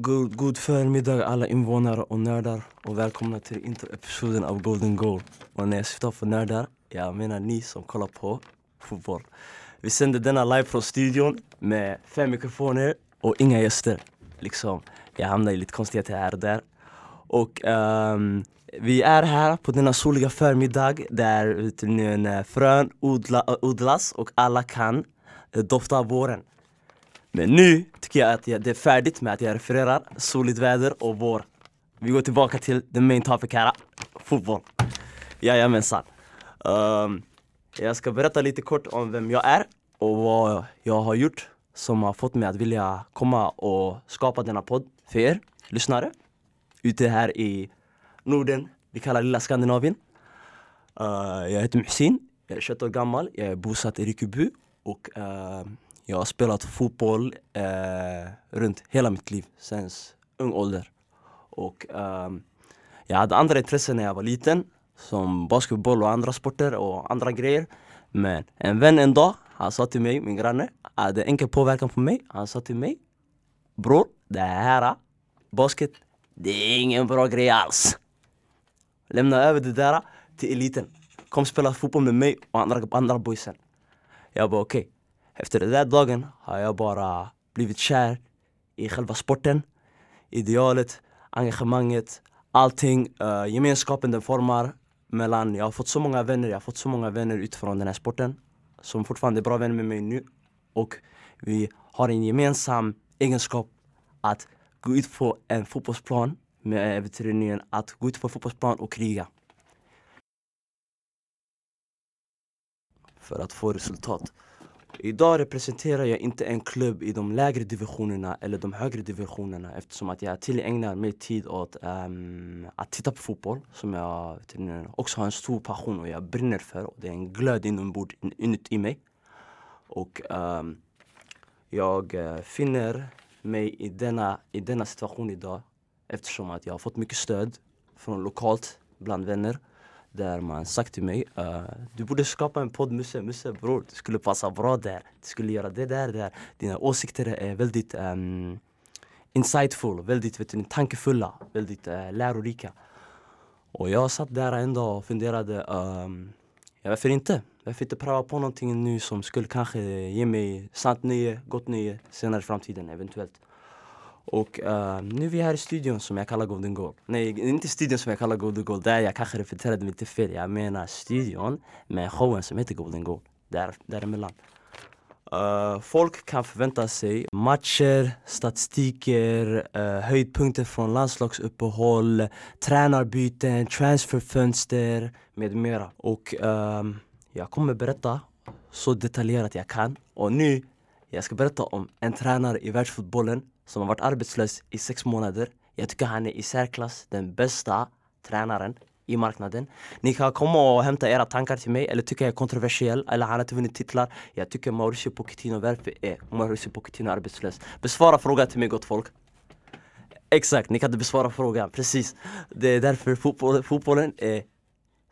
God, god förmiddag alla invånare och nördar och välkomna till introepisoden av Golden Goal. Och när jag syftar på nördar, jag menar ni som kollar på fotboll. Vi sänder denna live från studion med fem mikrofoner och inga gäster. Liksom, jag hamnar i lite konstigheter här och där. Och um, vi är här på denna soliga förmiddag där vet ni, frön odla, odlas och alla kan dofta dofta våren. Men nu tycker jag att jag, det är färdigt med att jag refererar soligt väder och vår. Vi går tillbaka till the main topic här, fotboll. Jajamensan. Um, jag ska berätta lite kort om vem jag är och vad jag har gjort som har fått mig att vilja komma och skapa denna podd för er lyssnare ute här i Norden, vi kallar lilla Skandinavien. Uh, jag heter Muhsin, jag är 21 år gammal, jag är bosatt i Rinkeby och uh, jag har spelat fotboll eh, runt hela mitt liv, sen ung ålder. Och eh, jag hade andra intressen när jag var liten, som basketboll och andra sporter och andra grejer. Men en vän en dag, han sa till mig, min granne, hade enkel påverkan på mig. Han sa till mig, bror, det här basket, det är ingen bra grej alls. Lämna över det där till eliten. Kom spela fotboll med mig och andra, andra boysen. Jag bara okej. Okay. Efter den där dagen har jag bara blivit kär i själva sporten. Idealet, engagemanget, allting. Uh, gemenskapen den formar mellan, jag har fått så många vänner, jag har fått så många vänner utifrån den här sporten. Som fortfarande är bra vänner med mig nu. Och vi har en gemensam egenskap att gå ut på en fotbollsplan med veterinären att gå ut på fotbollsplan och kriga. För att få resultat. Idag representerar jag inte en klubb i de lägre divisionerna eller de högre divisionerna eftersom att jag tillägnar mig tid åt um, att titta på fotboll som jag också har en stor passion och jag brinner för och det är en glöd inombords inuti mig. Och um, jag eh, finner mig i denna, i denna situation idag eftersom att jag har fått mycket stöd från lokalt bland vänner där man sagt till mig uh, Du borde skapa en podd Musse, Musse bror. Du skulle passa bra där. Du skulle göra det där, där. Dina åsikter är väldigt um, insightful, väldigt vet du, tankefulla, väldigt uh, lärorika. Och jag satt där en dag och funderade um, ja, Varför inte? Varför inte pröva på någonting nu som skulle kanske ge mig sant nöje, gott nöje senare i framtiden eventuellt? Och uh, nu är vi här i studion som jag kallar Golden Goal. Nej, inte studion som jag kallar Golden Goal. Där jag kanske repeterade lite fel. Jag menar studion med showen som heter Golden Goal. Där, däremellan. Uh, folk kan förvänta sig matcher, statistiker, uh, höjdpunkter från landslagsuppehåll, tränarbyten, transferfönster med mera. Och uh, jag kommer berätta så detaljerat jag kan. Och nu, jag ska berätta om en tränare i världsfotbollen som har varit arbetslös i sex månader. Jag tycker han är i särklass den bästa tränaren i marknaden. Ni kan komma och hämta era tankar till mig eller tycka jag är kontroversiell eller han har inte vunnit titlar. Jag tycker Mauricio Pochettino, varför är eh, Mauricio Pochettino arbetslös? Besvara frågan till mig gott folk. Exakt, ni kan inte besvara frågan, precis. Det är därför fotboll, fotbollen är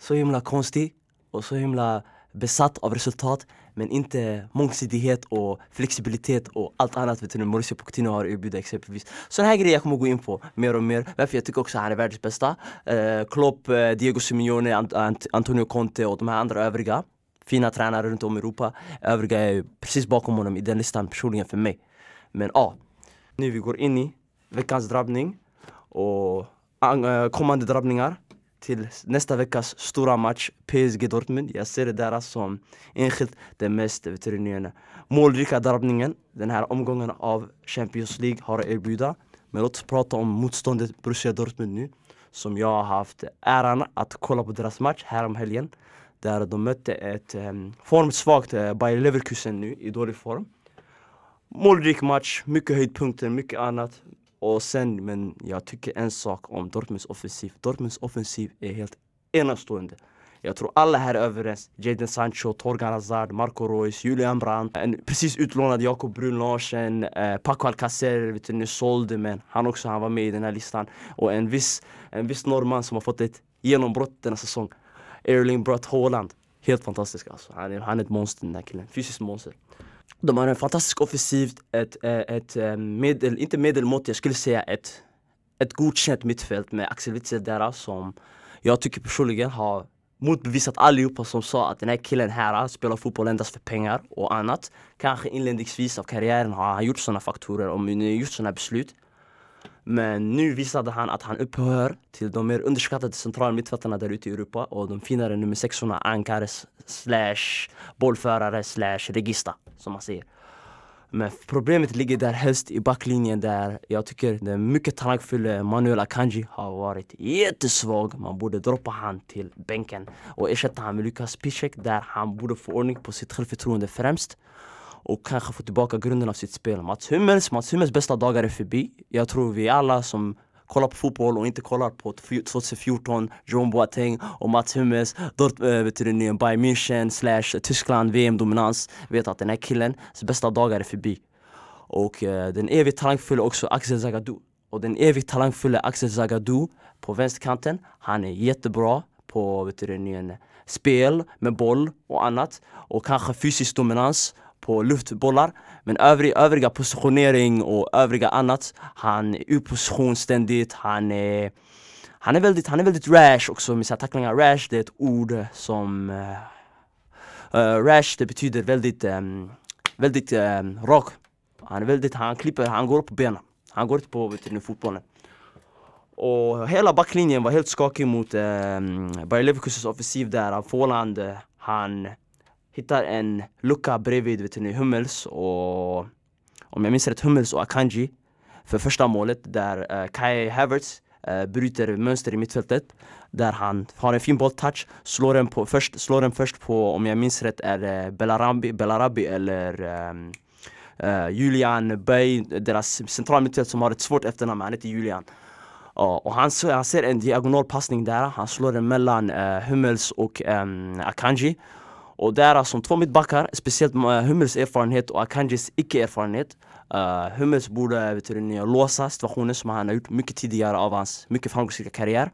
så himla konstig och så himla besatt av resultat men inte mångsidighet och flexibilitet och allt annat vet du, Mauricio Pochettino har erbjudit exempelvis. Sådana här grejer jag kommer gå in på mer och mer. Varför jag tycker också att han är världens bästa. Eh, Klopp, eh, Diego Simeone, Ant Ant Antonio Conte och de här andra övriga fina tränare runt om i Europa. Övriga är precis bakom honom i den listan personligen för mig. Men ja, nu vi går in i veckans drabbning och eh, kommande drabbningar till nästa veckas stora match PSG Dortmund. Jag ser det där som enskilt den mest målrika drabbningen den här omgången av Champions League har att erbjuda. Men låt oss prata om motståndet Borussia Dortmund nu. Som jag har haft äran att kolla på deras match här helgen. Där de mötte ett um, formsvagt uh, Bayer Leverkusen nu i dålig form. Målrik match, mycket höjdpunkter, mycket annat. Och sen, men jag tycker en sak om Dortmunds offensiv. Dortmunds offensiv är helt enastående. Jag tror alla här är överens. Jadon Sancho, Torgan Hazard, Marco Reus, Julian Brandt, en precis utlånad Jakob Brun Larsen, eh, Paco Alcacer, vet du, nu sålde men han också, han var med i den här listan. Och en viss, en viss norrman som har fått ett genombrott denna säsong. Erling Braut Haaland. Helt fantastisk alltså. Han är, han är ett monster den här killen. Fysiskt monster. De har en fantastisk offensiv, ett, eh, ett, ett medel, inte medelmått, jag skulle säga ett, ett godkänt mittfält med Axel Witzel där som jag tycker personligen har motbevisat allihopa som sa att den här killen här spelar fotboll endast för pengar och annat. Kanske inledningsvis av karriären har han gjort sådana faktorer och gjort sådana beslut. Men nu visade han att han upphör till de mer underskattade centrala mittfältarna där ute i Europa och de finare nummer sexorna ankare slash bollförare slash regista som man säger. Men problemet ligger där helst i backlinjen där jag tycker den mycket talangfulla Manuel Akanji har varit jättesvag. Man borde droppa han till bänken och ersätta han med Lukas Piszek där han borde få ordning på sitt självförtroende främst och kanske få tillbaka grunden av sitt spel. Mats Hummels, Mats Hummels bästa dagar är förbi. Jag tror vi alla som kollar på fotboll och inte kollar på 2014, Jerome Boateng och Mats Hummels, Dort, äh, eh, vet du, Bayern München slash Tyskland VM-dominans vet att den här killens bästa dagar är förbi. Och äh, den evigt talangfulla också Axel Zagadou. Och den evigt talangfulla Axel Zagadou på vänsterkanten, han är jättebra på vet du, spel med boll och annat och kanske fysisk dominans på luftbollar Men övrig, övriga positionering och övriga annat Han är ur position ständigt, han är han är, väldigt, han är väldigt rash också med sina tacklingar. Rash det är ett ord som uh, Rash det betyder väldigt, um, väldigt um, rak. Han är väldigt, han klipper, han går upp på benen. Han går inte på vet du, fotbollen. Och hela backlinjen var helt skakig mot um, Bayer Leverkusens offensiv där, Fåland, han hittar en lucka bredvid vet ni, Hummels och om jag minns rätt Hummels och Akanji. För första målet där uh, Kai Havertz uh, bryter mönster i mittfältet. Där han har en fin bolltouch, slår den, på, först, slår den först på, om jag minns rätt, är uh, Belarabi, Belarabi eller um, uh, Julian Bay, deras centrala mittfält som har ett svårt efternamn, han heter Julian. Uh, och han, han ser en diagonal passning där, han slår den mellan uh, Hummels och um, Akanji och där som två mittbackar, speciellt med Hummels erfarenhet och Akanjis icke-erfarenhet. Uh, Hummels borde eh, vet du, låsa situationen som han har gjort mycket tidigare av hans mycket framgångsrika karriär.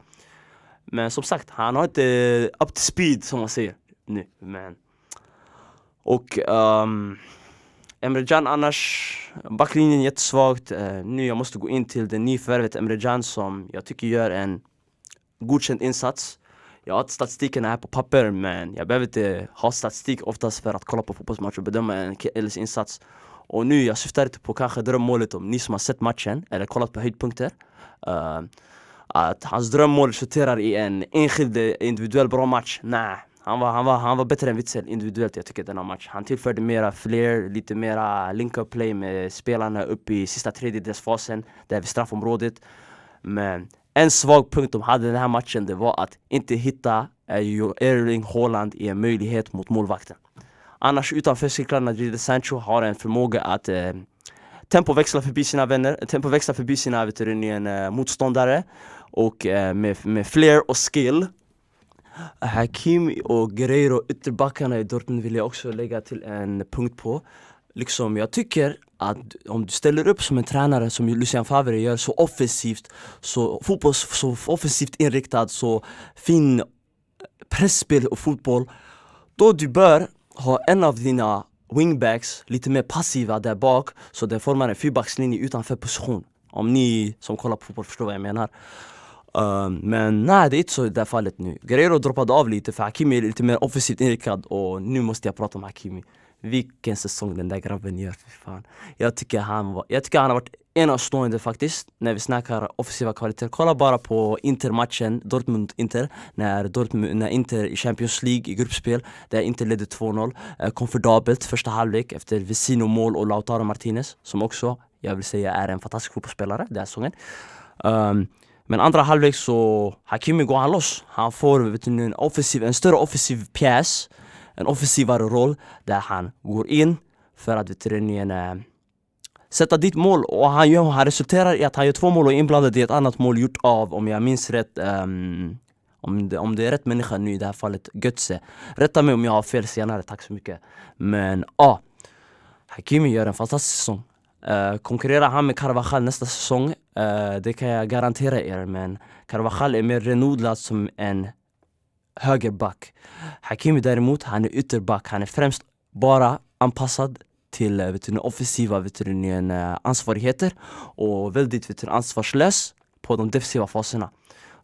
Men som sagt, han har inte up to speed som man säger nu men. Och um, Emre Can annars, backlinjen jättesvagt. Uh, Nu jag måste gå in till det nyförvärvet Emre Can som jag tycker gör en godkänd insats jag har statistiken här på papper men jag behöver inte ha statistik oftast för att kolla på fotbollsmatcher och bedöma en killes insats. Och nu, jag syftar inte på kanske drömmålet om ni som har sett matchen eller kollat på höjdpunkter. Uh, Att hans drömmål resulterar i en enskild individuell bra match, nej. Han var, han, var, han var bättre än Witzel individuellt. Jag tycker denna match Han tillförde mera flair, lite mera link-up play med spelarna upp i sista tredjedelsfasen Där vid straffområdet. Men en svag punkt de hade den här matchen det var att inte hitta eh, Erling Haaland i en möjlighet mot målvakten. Annars utanför cirklarna, Jadon Sancho har en förmåga att eh, tempoväxla förbi sina vänner, eh, tempoväxla förbi sina vet du, en, eh, motståndare. Och eh, med, med flair och skill. Hakimi och Guerreiro, ytterbackarna i Dortmund vill jag också lägga till en punkt på. Liksom jag tycker att om du ställer upp som en tränare som Lucien Favre gör, så offensivt, så fotboll, så offensivt inriktad, så fin pressspel och fotboll Då du bör ha en av dina wingbacks lite mer passiva där bak så den formar en fyrbackslinje utanför position. Om ni som kollar på fotboll förstår vad jag menar. Um, Men nej, det är inte så i det här fallet nu. Guerrero droppade av lite för Hakimi är lite mer offensivt inriktad och nu måste jag prata om Hakimi vilken säsong den där grabben gör, för fan. Jag tycker han, var, jag tycker han har varit enastående faktiskt när vi snackar offensiva kvaliteter. Kolla bara på Inter-matchen, Dortmund-Inter, när, Dortmund, när Inter i Champions League i gruppspel, där Inter ledde 2-0, eh, komfortabelt första halvlek efter Vesino mål och Lautaro Martinez, som också, jag vill säga, är en fantastisk fotbollsspelare den här säsongen. Um, men andra halvlek så, Hakimi går han loss. Han får vet du, en, offensiv, en större offensiv pjäs en offensivare roll där han går in för att veterinären äh, eh, sätta dit mål och han, gör, han resulterar i att han gör två mål och är inblandad i ett annat mål gjort av, om jag minns rätt, um, om, det, om det är rätt människa nu i det här fallet, Götze. Rätta mig om jag har fel senare, tack så mycket. Men ja, ah, Hakimi gör en fantastisk säsong. Uh, konkurrerar han med Carvajal nästa säsong? Uh, det kan jag garantera er, men Carvajal är mer renodlad som en högerback Hakimi däremot, han är ytterback, han är främst bara anpassad till eh, vet du, offensiva vet du, eh, ansvarigheter och väldigt vet du, ansvarslös på de defensiva faserna.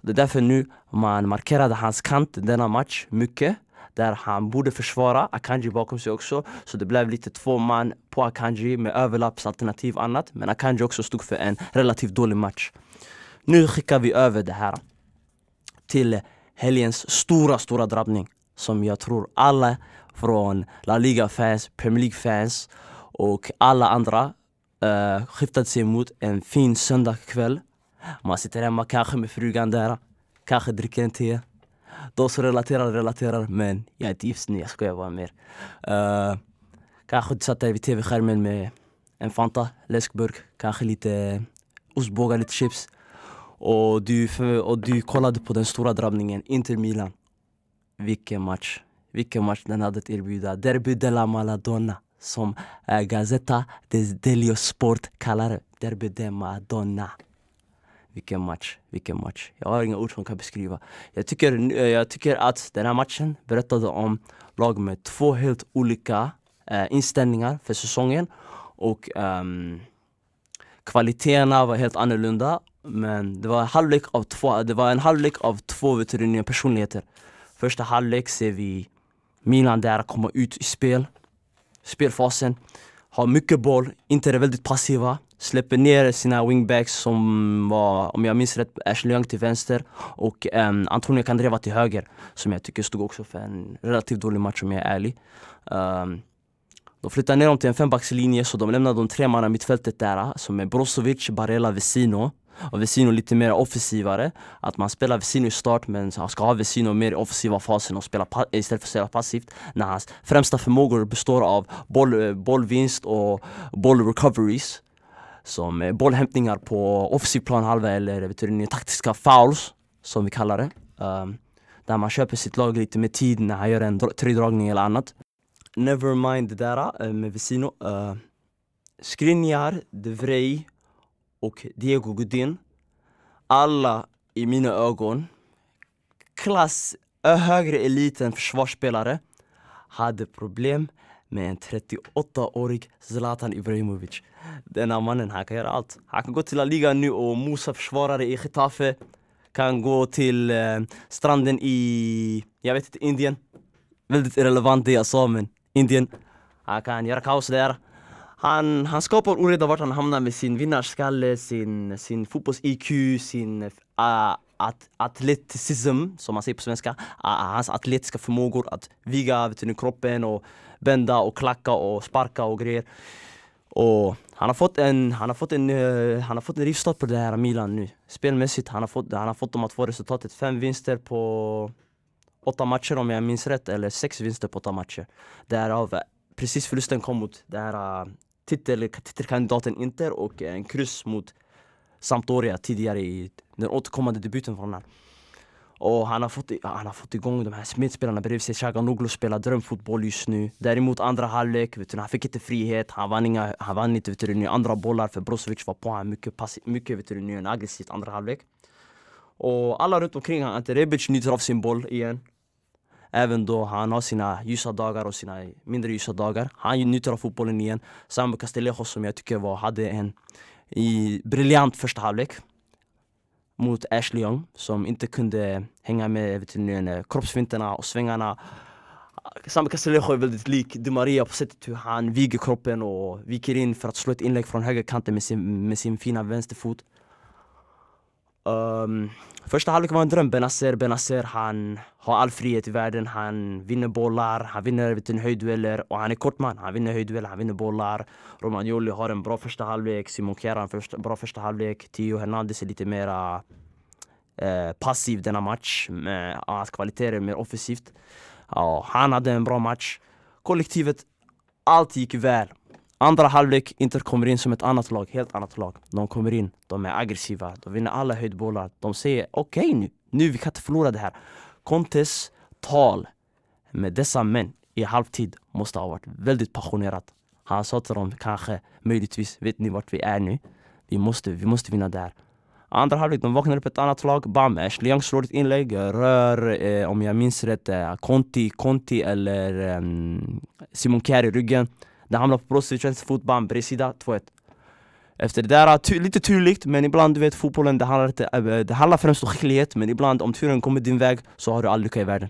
Det är därför nu man markerade hans kant denna match mycket där han borde försvara Akanji bakom sig också. Så det blev lite två man på Akanji med överlappsalternativ och annat. Men Akanji också stod för en relativt dålig match. Nu skickar vi över det här till helgens stora, stora drabbning som jag tror alla från La Liga-fans, Premier League-fans och alla andra eh, uh, skiftade sig mot en fin söndagkväll. Man sitter hemma kanske med frugan där, kanske dricker en te. De som relaterar relaterar, men jag är inte gift nu, jag skojar bara mer. Uh, kanske du satt där vid tv-skärmen med en Fanta, läskburk, kanske lite eh, ostbågar, lite chips. Och du, och du kollade på den stora drabbningen, Inter Milan. Vilken match! Vilken match den hade att erbjuda. Derby della Maladonna som eh, äh, Gazzetta dello Sport kallar det. Derby de Madonna. Vilken match, vilken match. Jag har inga ord som kan beskriva. Jag tycker, eh, jag tycker att den här matchen berättade om lag med två helt olika eh, inställningar för säsongen. Och um, kvaliteterna var helt annorlunda. Men det var, en halvlek av två, det var en halvlek av två vet personligheter. Första halvlek ser vi Milan där komma ut i spel, spelfasen, har mycket boll, inte är väldigt passiva, släpper ner sina wingbacks som var, om jag minns rätt, Ashley Young till vänster och um, Antonio Candreva till höger som jag tycker stod också för en relativt dålig match om jag är ärlig. Um, de flyttar ner dem till en fembackslinje så de lämnar de tre manna mittfältet där som är Brozovic, Barella, Vesino och Vesino lite mer offensivare. Att man spelar Vesino i start men ska ha Vesino mer i offensiva fasen och spela istället för att spela passivt. När hans främsta förmågor består av boll, eh, bollvinst och bollrecoveries. Som bollhämtningar på offensiv planhalva eller vet du, taktiska fouls som vi kallar det. Um, där man köper sitt lag lite med tid när han gör en tredragning eller annat. Never mind det där eh, med Vesino. Uh, ehm, Skriniar, De Vrij och Diego Godin. Alla i mina ögon klass högre elit än försvarsspelare hade problem med en 38-årig Zlatan Ibrahimovic. Denna mannen, han kan göra allt. Han kan gå till La Liga nu och mosa försvarare i Getafe. Kan gå till eh, stranden i, jag vet inte, Indien. Väldigt irrelevant det jag sa men Indien. Han kan göra kaos där. Han, han skapar oreda vart han hamnar med sin vinnarskalle, sin, sin fotbolls-IQ, sin ah, uh, at, atleticism, som man säger på svenska. Uh, hans atletiska förmågor att viga vet du, kroppen och bända och klacka och sparka och grejer. Och han har fått en, han har fått en, uh, han har fått en rivstart på det här Milan nu. Spelmässigt, han har fått, han har fått dem att få resultatet. Fem vinster på åtta matcher om jag minns rätt, eller sex vinster på åtta matcher. Därav eh, precis förlusten kom mot det här eh, titel, titelkandidaten Inter och eh, en kryss mot Sampdoria tidigare i den återkommande debuten från honom. Och han har, fått, han har fått igång de här medspelarna bredvid sig. Chaganoglu spelar drömfotboll just nu. Däremot andra halvlek, vet du, han fick inte frihet. Han vann, inga, han vann inte vet du, andra bollar för Brozovic var på honom mycket, passi, mycket vet du, aggressivt andra halvlek. Och alla runt omkring honom, Ante Rebic nyter av sin boll igen. Även då han har sina ljusa dagar och sina mindre ljusa dagar. Han njuter av fotbollen igen. Samu Castillejo som jag tycker var, hade en i briljant första halvlek mot Ashley Young som inte kunde hänga med vet du, kroppsfinterna och svängarna. Samu Castillejo är väldigt lik Di Maria på sättet hur han viger kroppen och viker in för att slå ett inlägg från högerkanten med sin, med sin fina vänsterfot. Um, första halvlek var en dröm. Benazer, Benazer, han har all frihet i världen. Han vinner bollar, han vinner höjddueller och han är kort man. Han vinner höjddueller, han vinner bollar. Romagnoli har en bra första halvlek. Simon Kjär har en bra första halvlek. Theo Hernandez är lite mer eh, passiv denna match. Med, hans kvaliteter är mer offensivt. Ja, han hade en bra match. Kollektivet, allt gick väl. Andra halvlek, Inter kommer in som ett annat lag, helt annat lag. De kommer in, de är aggressiva, de vinner alla höjdbollar. De säger okej okay, nu, nu vi kan inte förlora det här. Contes tal med dessa män i halvtid måste ha varit väldigt passionerat. Han sa till dem kanske, möjligtvis, vet ni vart vi är nu? Vi måste, vi måste vinna där. Andra halvlek, de vaknar upp ett annat lag. Bam! Ashley Young slår ett inlägg, rör, eh, om jag minns rätt, eh, Conti, Conti eller eh, Simon Kjær i ryggen. Den hamnar på Brosevicens fotband, bredsida 2-1 efter det där, ty lite turligt, men ibland du vet fotbollen det handlar, inte, äh, det handlar främst om skicklighet Men ibland om turen kommer din väg så har du all lycka i världen.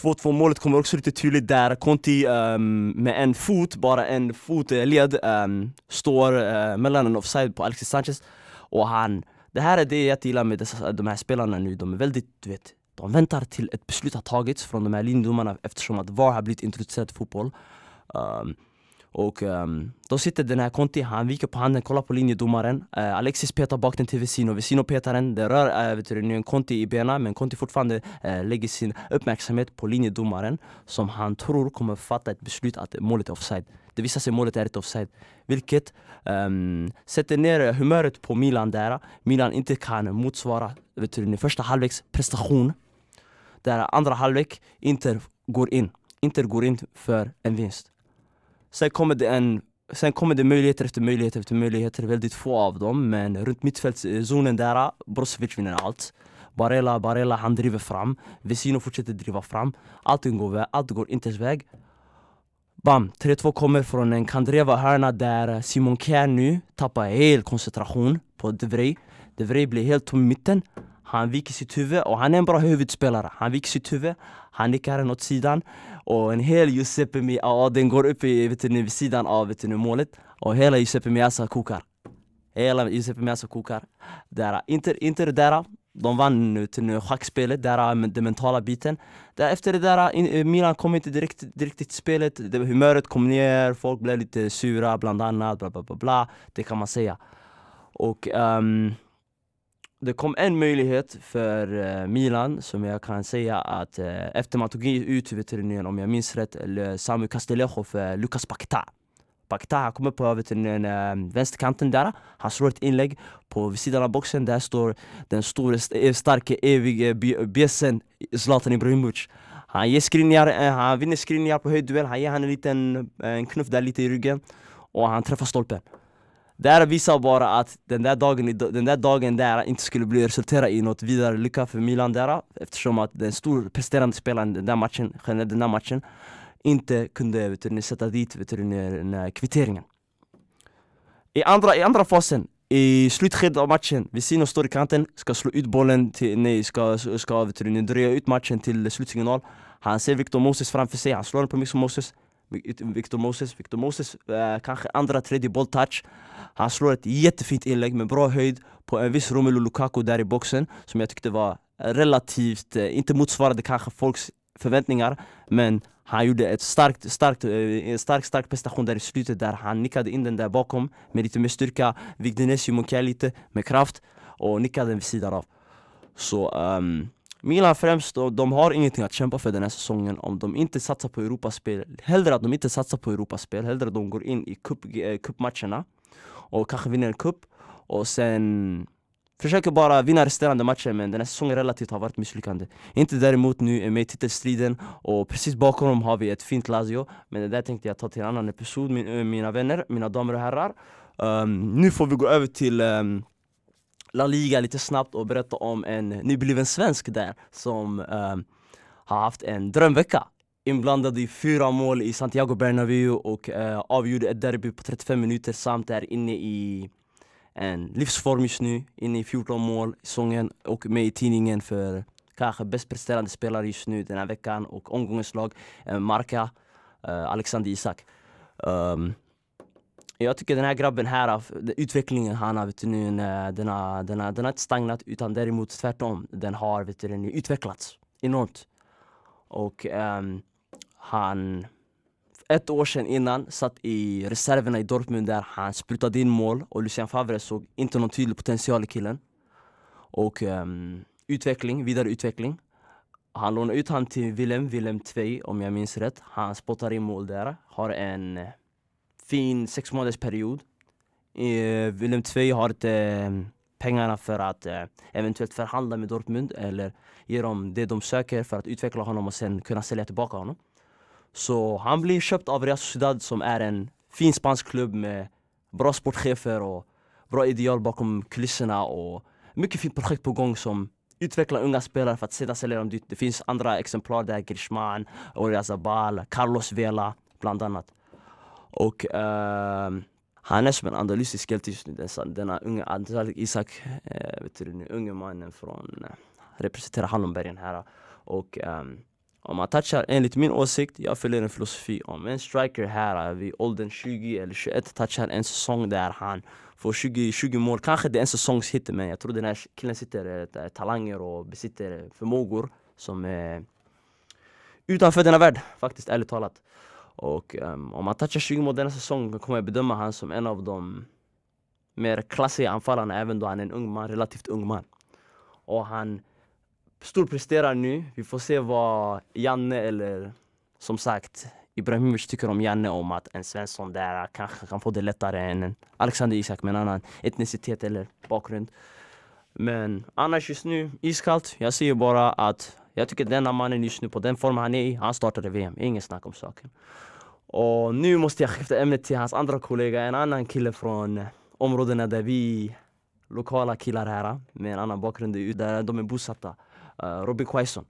2-2 målet kommer också lite tydligt där. Conti um, med en fot, bara en fotled eh, um, ehm, Står uh, mellan en offside på Alexis Sanchez. Och han, det här är det jag gillar med dessa, de här spelarna nu. De är väldigt, du vet, de väntar till ett beslut har tagits från de här linjedomarna Eftersom att VAR har blivit introducerat i fotboll um, och um, då sitter den här Conti, han viker på handen, kollar på linjedomaren. Uh, Alexis petar bak den till Vesino, Vesino petar den, det rör uh, vet du, en Conti i benen Men Conti fortfarande uh, lägger sin uppmärksamhet på linjedomaren Som han tror kommer fatta ett beslut att målet är offside. Det visar sig att målet är ett offside Vilket um, sätter ner humöret på Milan där. Milan inte kan motsvara vet du, första halvleks prestation Där andra halvlek, Inter går in. Inter går in för en vinst. Sen kommer det en Sen kommer det möjligheter efter möjligheter efter möjligheter, väldigt få av dem Men runt mittfältszonen där, äh, Brozovic vinner allt. Barella, Barella han driver fram. Vesino fortsätter driva fram. Allting går, allt går Inters väg. Bam! 3-2 kommer från en Kandreva hörna där Simon Kjær nu tappar hel koncentration på De Vrij. De Vrij blir helt tom i mitten. Han viker sitt huvud och han är en bra huvudspelare. Han viker sitt huvud, han nickar den åt sidan. Och en hel Giuseppe Miasa, den går upp i, vet ni, vid sidan av vet ni, målet. Och hela Giuseppe Miasa kokar. Hela Giuseppe Miasa kokar. Där, Inte, inte det där de vann till schackspelet, där den mentala biten. Där Efter det där, eh, Milan kom inte direkt, direkt till spelet, humöret kom ner, folk blev lite sura bland annat, bla bla bla, bla. Det kan man säga. Och um, det kom en möjlighet för eh, Milan som jag kan säga att eh, efter man tog ut veterinären, om jag minns rätt, Samu Castellejo för Lucas Paqueta. Paqueta han kommer på veterinären, eh, vänsterkanten där, han slår ett inlägg. På vid sidan av boxen, där står den stora, starka, evige bjässen Zlatan Ibrahimovic. Han ger skrinjar, han vinner skrinjar på höjdduell, han ger han en liten en knuff där lite i ryggen. Och han träffar stolpen det här visar bara att den där dagen, den där dagen där inte skulle bli resultera i något vidare lycka för Milan där Eftersom att den stor presterande spelaren den där matchen, den där matchen inte kunde vet du, sätta dit vet du, den här kvitteringen. I andra, I andra fasen, i slutskedet av matchen, Vesino står i kanten, ska slå ut bollen till, nej, ska, ska vet du, dröja ut matchen till slutsignal. Han ser Victor Moses framför sig, han slår den på Victor Moses. Victor Moses, Victor Moses eh, kanske andra, tredje bolltouch Han slår ett jättefint inlägg med bra höjd på en viss Romelu Lukaku där i boxen Som jag tyckte var relativt, eh, inte motsvarade kanske folks förväntningar Men han gjorde ett starkt, starkt, eh, stark, stark prestation där i slutet där han nickade in den där bakom med lite mer styrka. Vigde ner Simon lite med kraft och nickade den vid sidan av. Så um, Milan främst, de har ingenting att kämpa för den här säsongen. Om de inte satsar på Europaspel Hellre att de inte satsar på Europaspel, hellre att de går in i cup, eh, cupmatcherna och kanske vinner en cup och sen försöker bara vinna resterande matcher. Men den här säsongen relativt har varit misslyckande. Inte däremot nu är med i titelstriden och precis bakom dem har vi ett fint Lazio. Men det där tänkte jag ta till en annan episod, min, eh, mina vänner, mina damer och herrar. Um, Nu får vi gå över till um, La Liga lite snabbt och berätta om en nybliven svensk där som eh, har haft en drömvecka. Inblandad i fyra mål i Santiago Bernabéu och eh, avgjorde ett derby på 35 minuter samt är inne i en livsform just nu, inne i 14 mål i säsongen och med i tidningen för kanske bäst presterande spelare just nu den här veckan och omgångens lag, eh, Marca, eh, Alexander Isak. Um, jag tycker den här grabben här, utvecklingen han har, vet du, nu, den, har, den, har, den har inte stagnat utan däremot tvärtom. Den har vet du, den utvecklats enormt. Och um, han, ett år sedan innan, satt i reserverna i Dortmund där han sprutade in mål och Lucien Favre såg inte någon tydlig potential i killen. Och um, utveckling, vidare utveckling. Han lånade ut han till Willem, Willem 2 om jag minns rätt. Han spottar in mål där, har en fin sex månaders period. Eh, Willem II har inte eh, pengarna för att eh, eventuellt förhandla med Dortmund eller ge dem det de söker för att utveckla honom och sen kunna sälja tillbaka honom. Så han blir köpt av Real Sociedad som är en fin spansk klubb med bra sportchefer och bra ideal bakom kulisserna och mycket fint projekt på gång som utvecklar unga spelare för att sedan sälja dem dit. Det finns andra exemplar där, Griezmann, Oriazabal, Carlos Vela bland annat. Och uh, han är som en analytisk hjälte just nu, denna, unge Isak, uh, vet du, den unge mannen från, uh, representerar Hallonbergen här. Och um, om man touchar, enligt min åsikt, jag följer en filosofi om en striker här eh, vid åldern 20 eller 21 touchar en säsong där han får 20, 20 mål, kanske det är en säsongshit men jag tror den här killen sitter äh, talanger och besitter förmågor som är utanför denna värld faktiskt, ärligt talat. Och um, om han touchar 20 mål denna säsong kommer jag bedöma honom som en av de mer klassiga anfallarna även då han är en ung man, relativt ung man. Och han storpresterar nu. Vi får se vad Janne eller som sagt Ibrahimovic tycker om Janne om att en Svensson där kanske kan få det lättare än en Alexander Isak med en annan etnicitet eller bakgrund. Men annars just nu, iskallt. Jag säger bara att jag tycker denna mannen just nu på den form han är i, han startade VM. Inget snack om saken. Och nu måste jag skifta ämne till hans andra kollega, en annan kille från eh, områdena där vi lokala killar här eh, med en annan bakgrund, där de är bosatta. Uh, Robin Quaison.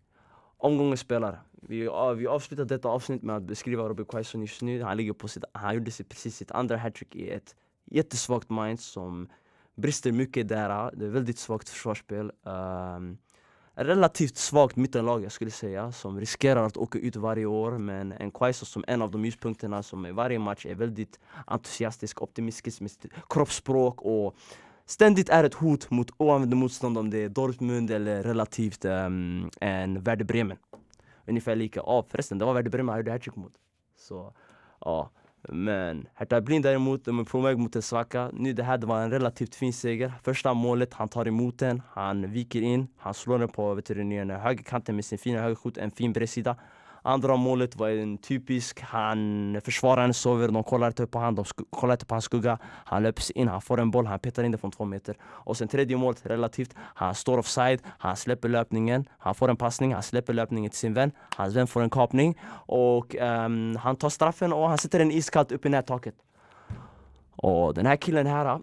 Omgångens spelare. Vi, uh, vi avslutar detta avsnitt med att beskriva Robin Quaison just nu. Han, ligger på sitt, han gjorde sig precis sitt andra hattrick i ett jättesvagt mind som brister mycket där. Det är väldigt svagt försvarsspel. Um, relativt svagt mittenlag jag skulle säga som riskerar att åka ut varje år men en Quaison som en av de ljuspunkterna som i varje match är väldigt entusiastisk, optimistisk med sitt kroppsspråk och ständigt är ett hot mot oanvända motstånd om det är Dortmund eller relativt um, en Werder Bremen. Ungefär lika. Ja förresten, det var Werder Bremen jag gjorde hattrick mot. Så ja. Men Hertha Berlin däremot, de är på väg mot en svacka. Nu det här det var en relativt fin seger. Första målet, han tar emot den, han viker in, han slår den på vet du, högerkanten med sin fina högerskjut, en fin bredsida. Andra målet var en typisk, han försvararen sover, de kollar inte på honom, de kollar inte på hans skugga. Han löps in, han får en boll, han petar in den från två meter. Och sen tredje målet relativt, han står offside, han släpper löpningen, han får en passning, han släpper löpningen till sin vän, hans vän får en kapning och um, han tar straffen och han sätter den iskallt upp i nättaket. Och den här killen här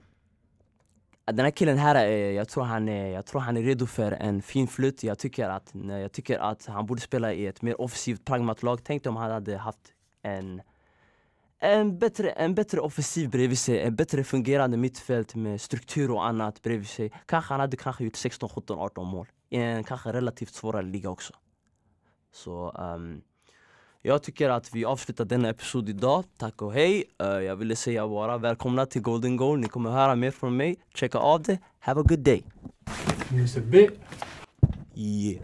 den här killen här, eh, jag tror, han är, jag tror han är redo för en fin flytt. Jag tycker att, jag tycker att han borde spela i ett mer offensivt pragmatlag. Tänk om han hade haft en, en, bättre, en bättre offensiv bredvid sig, en bättre fungerande mittfält med struktur och annat bredvid sig. Kanske han hade kanske gjort 16, 17, 18 mål i en kanske relativt svårare liga också. Så um, jag tycker att vi avslutar denna episod idag. Tack och hej. Uh, jag ville säga bara välkomna till Golden Goal. Ni kommer höra mer från mig. Checka av det. Have a good day. Yeah.